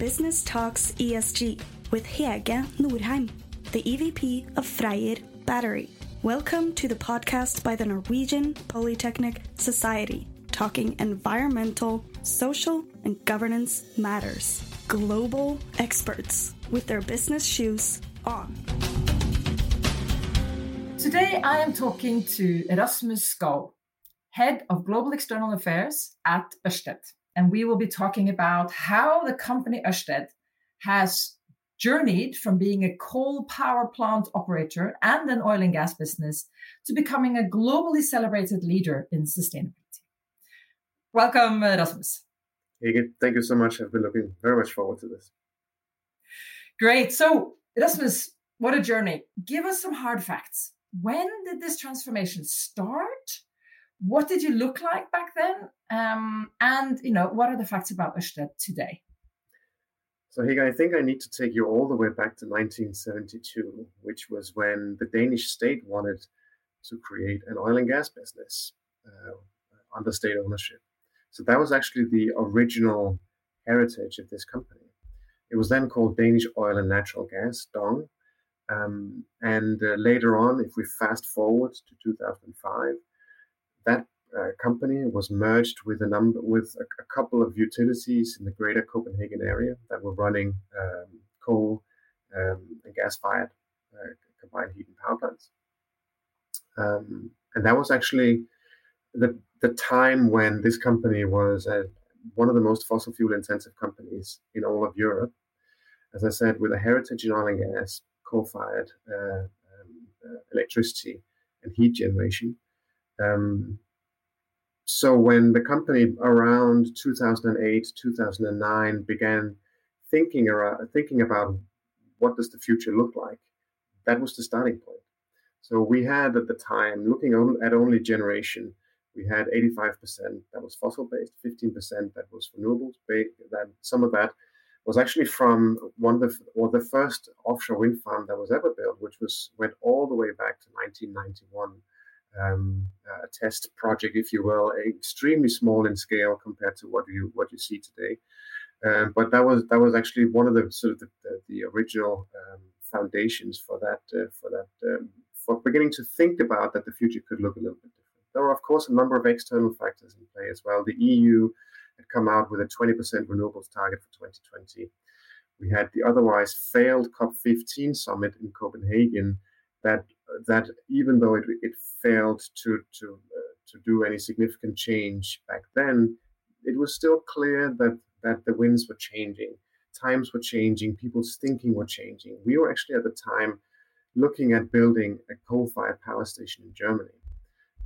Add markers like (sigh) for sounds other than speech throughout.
Business Talks ESG with Hege Norheim, the EVP of Freyr Battery. Welcome to the podcast by the Norwegian Polytechnic Society, talking environmental, social, and governance matters. Global experts with their business shoes on. Today I am talking to Rasmus Skov, Head of Global External Affairs at Ørsted. And we will be talking about how the company Ørsted has journeyed from being a coal power plant operator and an oil and gas business to becoming a globally celebrated leader in sustainability. Welcome, uh, Rasmus. Thank you so much. I've been looking very much forward to this. Great. So, Rasmus, what a journey. Give us some hard facts. When did this transformation start? What did you look like back then? Um, and you know, what are the facts about Ørsted today? So, Hege, I think I need to take you all the way back to 1972, which was when the Danish state wanted to create an oil and gas business uh, under state ownership. So that was actually the original heritage of this company. It was then called Danish Oil and Natural Gas, DONG. Um, and uh, later on, if we fast forward to 2005, that uh, company was merged with a number with a, a, couple of utilities in the greater Copenhagen area that were running um, coal um, and gas-fired uh, combined heat and power plants. Um, and that was actually the the time when this company was uh, one of the most fossil fuel intensive companies in all of Europe. As I said, with a heritage in oil and gas, coal-fired uh, um, uh, electricity and heat generation. Um, so when the company around 2008, 2009 began thinking around, thinking about what does the future look like, that was the starting point. So we had at the time, looking at only generation, we had 85% that was fossil based, 15% that was renewables based. That some of that was actually from one of the or the first offshore wind farm that was ever built, which was went all the way back to 1991 um, a test project, if you will, extremely small in scale compared to what you what you see today. Um, but that was that was actually one of the sort of the, the, the original um, foundations for that uh, for that um, for beginning to think about that the future could look a little bit different. There were of course a number of external factors in play as well. The EU had come out with a 20% renewables target for 2020. We had the otherwise failed COP15 summit in Copenhagen that that even though it, it failed to to uh, to do any significant change back then, it was still clear that that the winds were changing, times were changing, people's thinking were changing. We were actually at the time looking at building a coal-fired power station in Germany,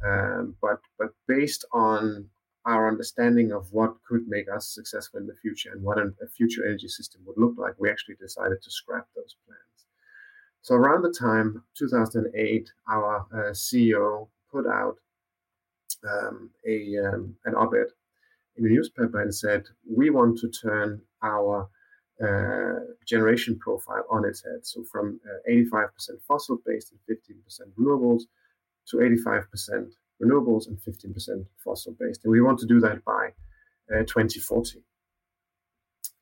um, but but based on our understanding of what could make us successful in the future and what a future energy system would look like, we actually decided to scrap those. So around the time 2008, our uh, CEO put out um, a um, an op-ed in the newspaper and said, "We want to turn our uh, generation profile on its head. So from uh, 85% fossil-based and 15% renewables to 85% renewables and 15% fossil-based, and we want to do that by uh, 2040."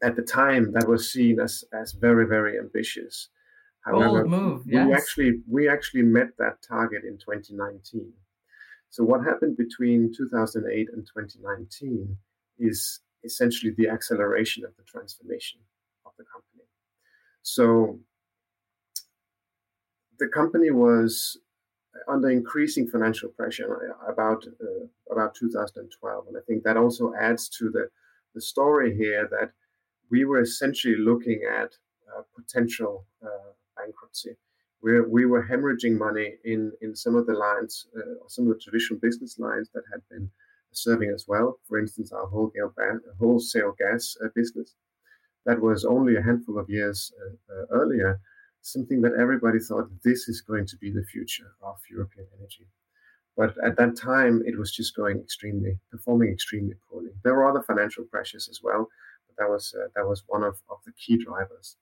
At the time, that was seen as as very very ambitious. However, move, yes. we actually we actually met that target in 2019. So what happened between 2008 and 2019 is essentially the acceleration of the transformation of the company. So the company was under increasing financial pressure about uh, about 2012, and I think that also adds to the the story here that we were essentially looking at uh, potential uh, bankruptcy. we we were hemorrhaging money in, in some of the lines, uh, some of the traditional business lines that had been serving us well. For instance, our wholesale gas uh, business. That was only a handful of years uh, uh, earlier, something that everybody thought this is going to be the future of European energy. But at that time, it was just going extremely, performing extremely poorly. There were other financial pressures as well, but that was uh, that was one of, of the key drivers.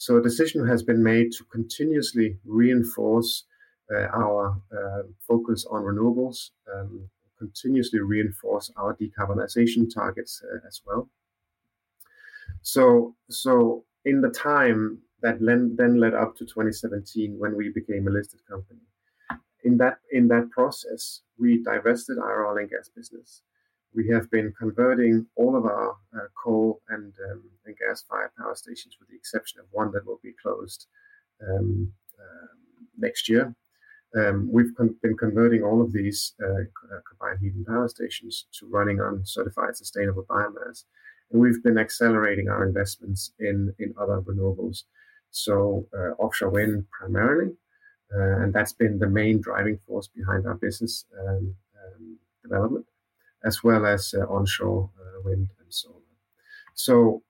So a decision has been made to continuously reinforce uh, our uh, focus on renewables, um, continuously reinforce our decarbonization targets uh, as well. So, so in the time that then led up to 2017 when we became a listed company, in that in that process, we divested our oil and gas business. We have been converting all of our uh, coal and, um, and gas-fired power stations, with the exception of one that will be closed um, uh, next year. Um, we've con- been converting all of these uh, uh, combined heat and power stations to running on certified sustainable biomass, and we've been accelerating our investments in in other renewables. So uh, offshore wind primarily, uh, and that's been the main driving force behind our business um, um, development, as well as uh, onshore uh, wind and solar. So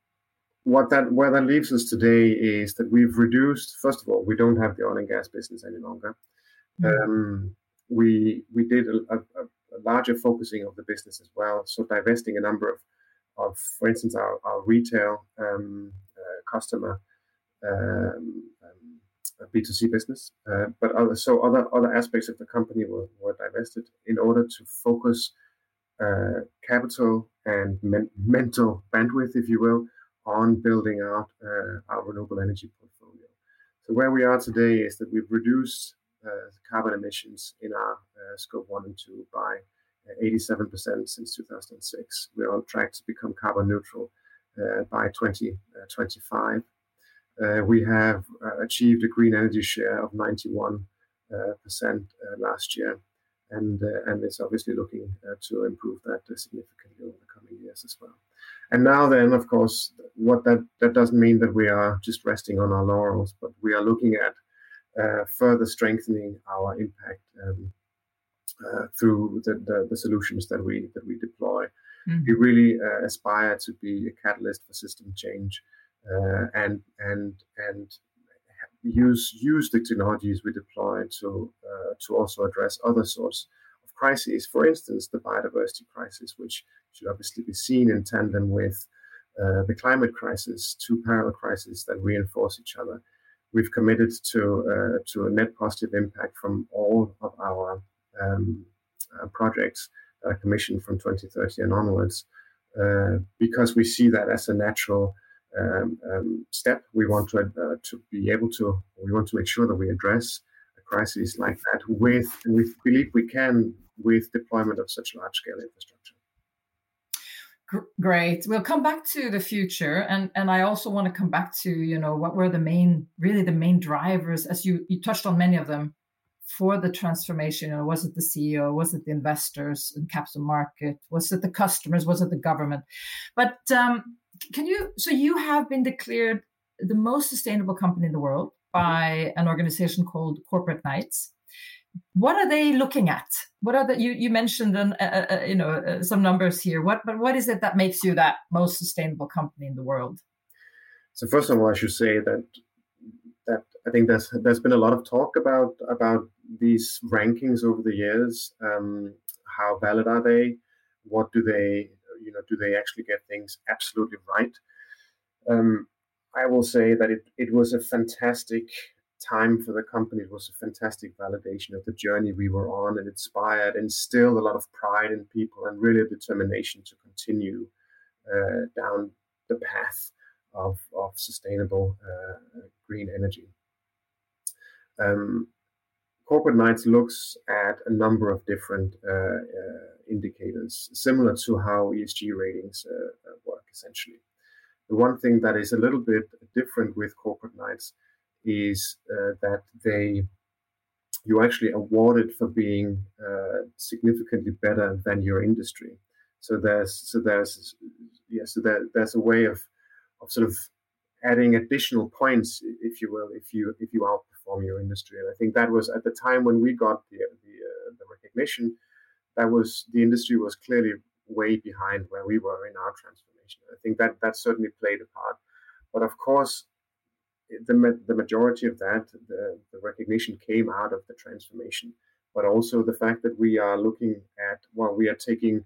what that where that leaves us today is that we've reduced. First of all, we don't have the oil and gas business any longer. Mm-hmm. Um, we we did a, a, a, larger focusing of the business as well. So divesting a number of, of for instance, our, our retail um, uh, customer um, B2C business, uh, but other, so other other aspects of the company were, were divested in order to focus uh, capital and men- mental bandwidth, if you will, on building out uh, our renewable energy portfolio. So where we are today is that we've reduced uh, carbon emissions in our uh, scope one and two by 87% since 2006. We're on track to become carbon neutral uh, by 2025. Uh, we have uh, achieved a green energy share of 91% uh, last year, and and it's obviously looking to improve that significantly over the coming years as well. And now then, of course, what that that doesn't mean that we are just resting on our laurels, but we are looking at uh, further strengthening our impact um, uh, through the, the, the, solutions that we that we deploy. Mm-hmm. We really uh, aspire to be a catalyst for system change uh, and and and use use the technologies we deploy to uh, to also address other sorts of crises. For instance, the biodiversity crisis, which should obviously be seen in tandem with uh, the climate crisis, two parallel crises that reinforce each other. We've committed to uh, to a net positive impact from all of our um, uh, projects commissioned from 2030 and onwards, uh, because we see that as a natural um, um, step. We want to uh, to be able to. We want to make sure that we address a crisis like that with, and we believe we can with deployment of such large scale infrastructure. Great. We'll come back to the future, and and I also want to come back to you know what were the main, really the main drivers, as you you touched on many of them, for the transformation. You know, was it the CEO? Was it the investors and capital market? Was it the customers? Was it the government? But um, can you so you have been declared the most sustainable company in the world by an organization called corporate knights. What are they looking at? What are the you, you mentioned an, you know uh, some numbers here. What but what is it that makes you that most sustainable company in the world? So first of all i should say that that i think there's there's been a lot of talk about about these rankings over the years. Um, how valid are they? What do they you know, do they actually get things absolutely right? Um, I will say that it, it was a fantastic time for the company. It was a fantastic validation of the journey we were on and inspired, and instilled a lot of pride in people and really a determination to continue uh, down the path of, of sustainable uh, green energy. Um, Corporate Knights looks at a number of different uh, uh, indicators, similar to how ESG ratings uh, work, essentially. The one thing that is a little bit different with Corporate Knights is that they you're actually awarded for being uh, significantly better than your industry. So there's so there's yeah so there, there's a way of of sort of adding additional points, if you will, if you if you outperform your industry. And I think that was at the time when we got the the, uh, the recognition, that was the industry was clearly way behind where we were in our transformation. I think that that certainly played a part. But of course, the the majority of that, the, the recognition came out of the transformation, but also the fact that we are looking at well, we are taking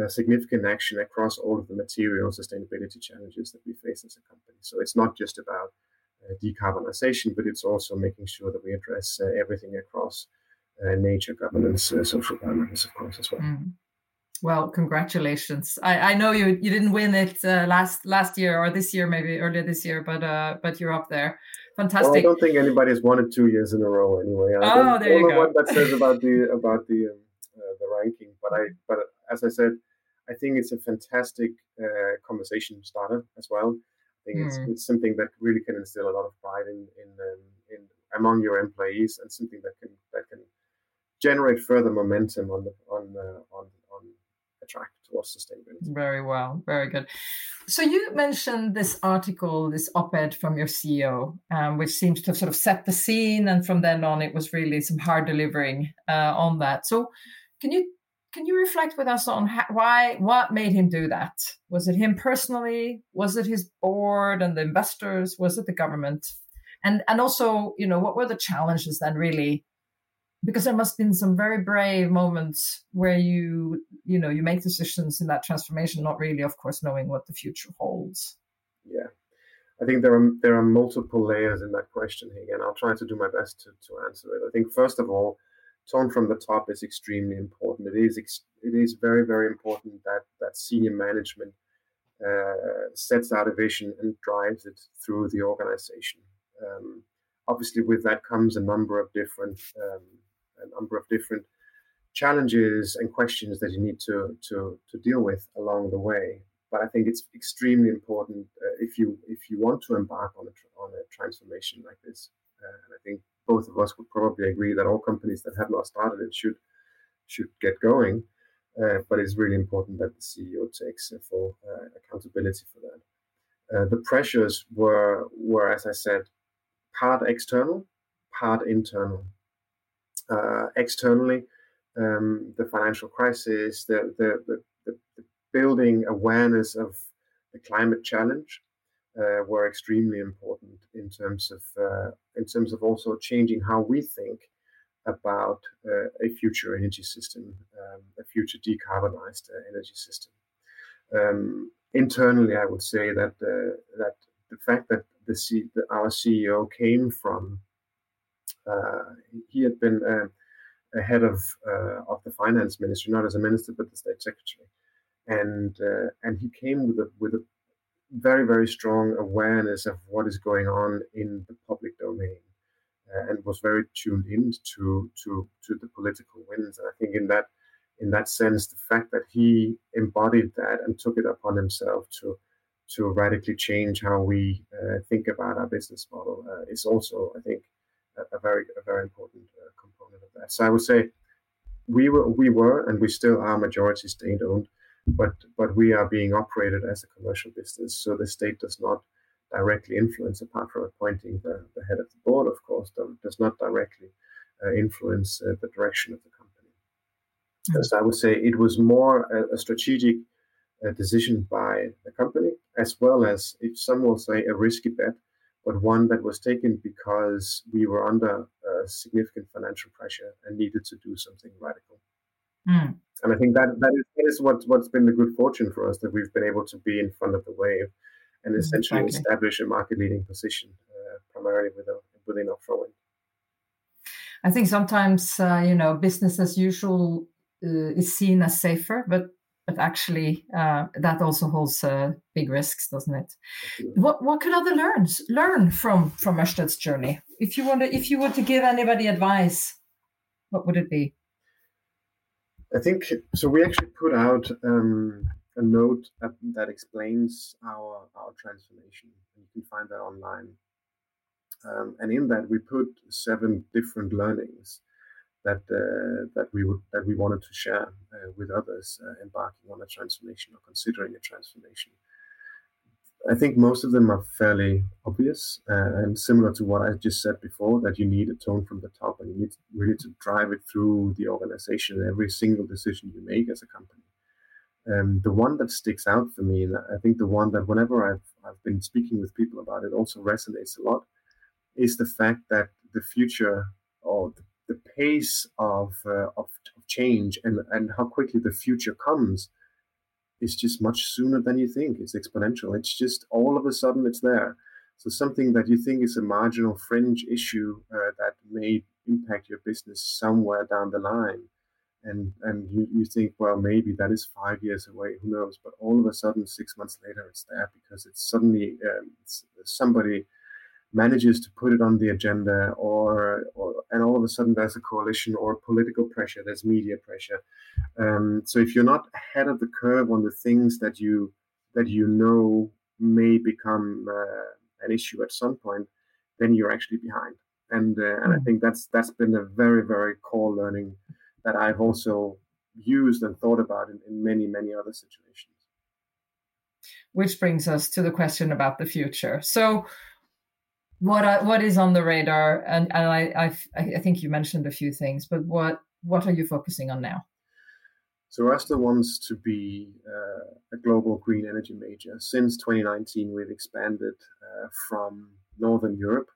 uh, significant action across all of the material sustainability challenges that we face as a company. So it's not just about uh, decarbonization, but it's also making sure that we address uh, everything across nature, governance, uh, social governance, of course, as well. Mm. Well, congratulations. I, I know you you didn't win it uh, last last year or this year, maybe earlier this year, but uh, but you're up there. Fantastic. Well, I don't think anybody's won it two years in a row anyway. I oh, there you go. What that says (laughs) about the about the um, uh, the ranking, but I but as I said, I think it's a fantastic uh, conversation starter as well. I think mm. it's, it's something that really can instill a lot of pride in in, um, in among your employees and something that can that can generate further momentum on the on uh, on on a track towards sustainability. Very well, very good. So you mentioned this article, this op-ed from your CEO, um, which seems to have sort of set the scene, and from then on, it was really some hard delivering uh, on that. So, can you can you reflect with us on how, why what made him do that? Was it him personally? Was it his board and the investors? Was it the government? And and also, you know, what were the challenges then really because there must have been some very brave moments where you you know you make decisions in that transformation not really of course knowing what the future holds. Yeah. I think there are there are multiple layers in that question again i'll try to do my best to, to answer it. I think first of all tone from the top is extremely important. It is it is very very important that that senior management uh, sets out a vision and drives it through the organization. Um, obviously with that comes a number of different um, a number of different challenges and questions that you need to to to deal with along the way. But I think it's extremely important uh, if you if you want to embark on a on a transformation like this. Uh, and I think both of us would probably agree that all companies that have not started it should should get going. Uh, but it's really important that the CEO takes full uh, accountability for that. Uh, the pressures were were, as I said, part external, part internal uh, externally, um, the financial crisis, the, the, the, the, building awareness of the climate challenge uh, were extremely important in terms of uh, in terms of also changing how we think about uh, a future energy system, um, a future decarbonized uh, energy system. Um, internally, I would say that uh, that the fact that the C- that our CEO came from he had been uh, head of uh, of the finance ministry, not as a minister, but the state secretary, and and he came with a with a very very strong awareness of what is going on in the public domain. Uh, and was very tuned in to to to the political winds. And I think in that in that sense, the fact that he embodied that and took it upon himself to to radically change how we uh, think about our business model uh, is also, I think, a, very a very important uh, component of that. So I would say we were we were and we still are majority state owned, but but we are being operated as a commercial business. So the state does not directly influence, apart from appointing the, the head of the board, of course, does not directly uh, influence uh, the direction of the company. Mm-hmm. So I would say it was more a, a strategic uh, decision by the company, as well as, if some will say, a risky bet but one that was taken because we were under uh, significant financial pressure and needed to do something radical. Mm. And I think that that is, that is what, what's been the good fortune for us that we've been able to be in front of the wave and essentially exactly. establish a market leading position, uh, primarily within, within offshore wind. I think sometimes, uh, you know, business as usual uh, is seen as safer, but but actually uh, that also holds uh, big risks, doesn't it? What what could other learns learn from from Ørsted's journey? If you want to, if you were to give anybody advice, what would it be? I think so. We actually put out um, a note that, that, explains our our transformation. You can find that online, um, and in that we put seven different learnings that uh, that we would that we wanted to share uh, with others uh, embarking on a transformation or considering a transformation. I think most of them are fairly obvious uh, and similar to what I just said before. That you need a tone from the top, and you need really to drive it through the organization. Every single decision you make as a company. Um, the one that sticks out for me, and I think the one that whenever I've I've been speaking with people about it also resonates a lot, is the fact that the future pace of, uh, of, of change and, and how quickly the future comes is just much sooner than you think. It's exponential. It's just all of a sudden it's there. So something that you think is a marginal fringe issue uh, that may impact your business somewhere down the line and and you, you think well maybe that is five years away who knows but all of a sudden six months later it's there because it's suddenly um, it's, somebody manages to put it on the agenda or, or and all of a sudden there's a coalition or political pressure there's media pressure um, so if you're not ahead of the curve on the things that you that you know may become uh, an issue at some point then you're actually behind and uh, and I hmm. think that's that's been a very very core learning that I've also used and thought about in, in many many other situations. Which brings us to the question about the future. So, what I, what is on the radar? And, and I I've, i think you mentioned a few things, but what what are you focusing on now? So Ørsted wants to be uh, a global green energy major. Since 2019, we've expanded uh, from Northern Europe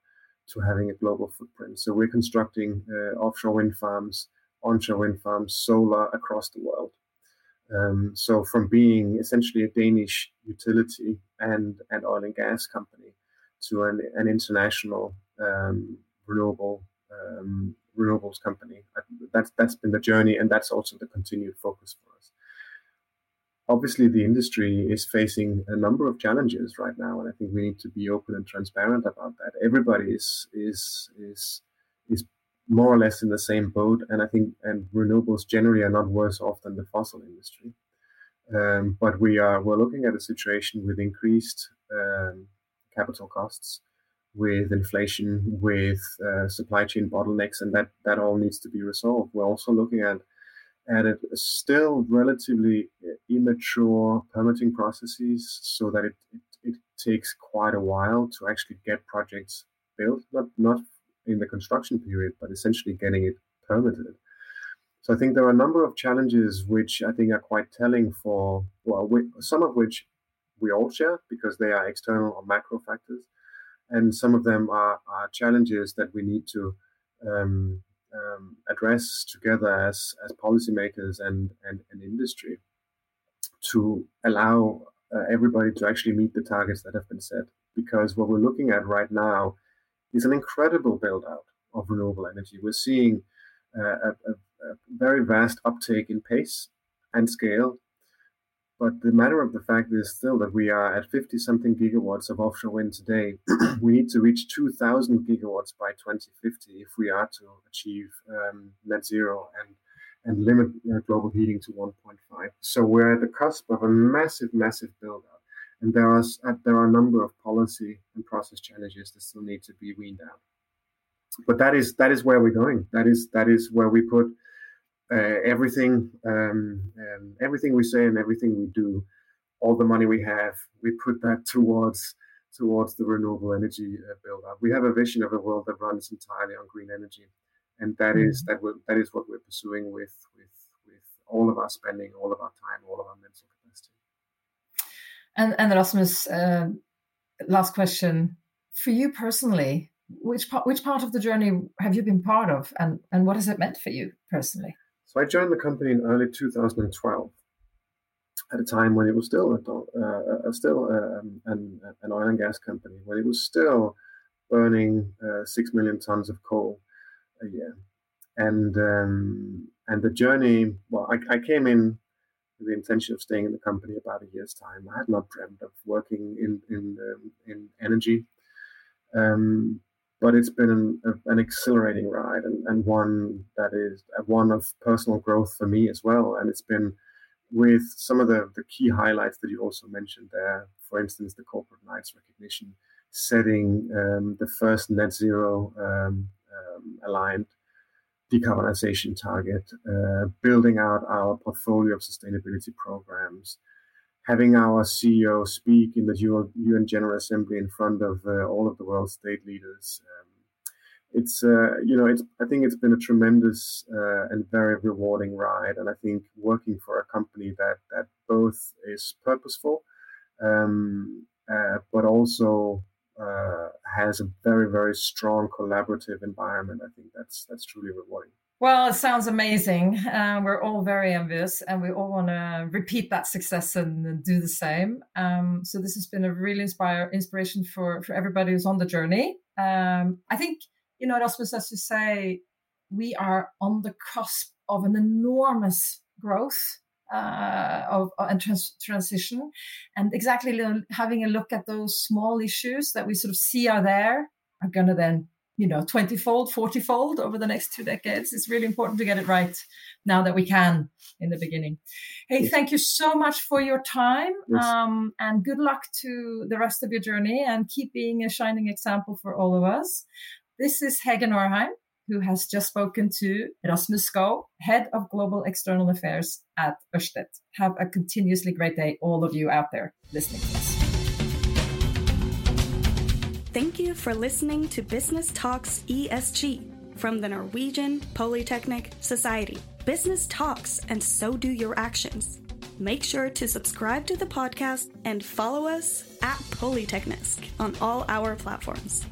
to having a global footprint. So we're constructing uh, offshore wind farms, onshore wind farms, solar across the world. Um, so from being essentially a Danish utility and, and oil and gas company to an, an international um, renewable um, renewables company. That's that's been the journey, and that's also the continued focus for us. Obviously the industry is facing a number of challenges right now and i think we need to be open and transparent about that. Everybody is is is is more or less in the same boat and i think and renewables generally are not worse off than the fossil industry. Um, but we are we're looking at a situation with increased um, capital costs with inflation with uh, supply chain bottlenecks and that that all needs to be resolved we're also looking at at a still relatively uh, immature permitting processes so that it, it, it, takes quite a while to actually get projects built, not, not in the construction period, but essentially getting it permitted. So I think there are a number of challenges which I think are quite telling for, well, we, some of which we all share because they are external or macro factors. And some of them are, are challenges that we need to um, um, address together as as policymakers and and, and industry to allow uh, everybody to actually meet the targets that have been set. Because what we're looking at right now is an incredible build out of renewable energy. We're seeing uh, a, a, a very vast uptake in pace and scale but the matter of the fact is still that we are at 50 something gigawatts of offshore wind today. (clears throat) we need to reach 2,000 gigawatts by 2050 if we are to achieve um, net zero and, and limit uh, global heating to 1.5. So we're at the cusp of a massive, massive build up. And there are, uh, there are a number of policy and process challenges that still need to be weaned out. But that is that is where we're going. That is that is where we put uh, everything, um, um, everything we say and everything we do, all the money we have, we put that towards towards the renewable energy uh, build up. We have a vision of a world that runs entirely on green energy, and that mm-hmm. is that that is what we're pursuing with with with all of our spending, all of our time, all of our mental capacity. And and Rasmus, uh, last question for you personally. Which part, which part of the journey have you been part of, and, and what has it meant for you personally? So I joined the company in early 2012, at a time when it was still a, uh, still um, an, an, oil and gas company, when it was still burning uh, six million tons of coal a year, and um, and the journey. Well, I, I came in with the intention of staying in the company about a year's time. I had not dreamed of working in in um, in energy. Um, but it's been an, an accelerating ride and, and one that is one of personal growth for me as well. And it's been with some of the, the key highlights that you also mentioned there. For instance, the corporate knights recognition, setting um, the first net zero um, um, aligned decarbonization target, uh, building out our portfolio of sustainability programs, having our CEO speak in the UN General Assembly in front of uh, all of the world's state leaders. Um, it's uh, you know it's I think it's been a tremendous uh, and very rewarding ride, and I think working for a company that that both is purposeful, um, uh, but also uh, has a very very strong collaborative environment. I think that's that's truly rewarding. Well, it sounds amazing. Uh, we're all very envious and we all want to repeat that success and do the same. Um, so this has been a really inspire inspiration for, for everybody who's on the journey. Um, I think, you know, Rasmus, as you say, we are on the cusp of an enormous growth uh, of uh, and trans- transition, and exactly having a look at those small issues that we sort of see are there are going to then you know 20 fold 40 fold over the next two decades it's really important to get it right now that we can in the beginning hey yes. thank you so much for your time yes. um, and good luck to the rest of your journey and keep being a shining example for all of us this is Hege Norheim who has just spoken to Rasmus Skov, Head of Global External Affairs at Ørsted. Have a continuously great day, all of you out there listening Thank you for listening to Business Talks ESG from the Norwegian Polytechnic Society. Business talks, and so do your actions. Make sure to subscribe to the podcast and follow us at Polyteknisk on all our platforms.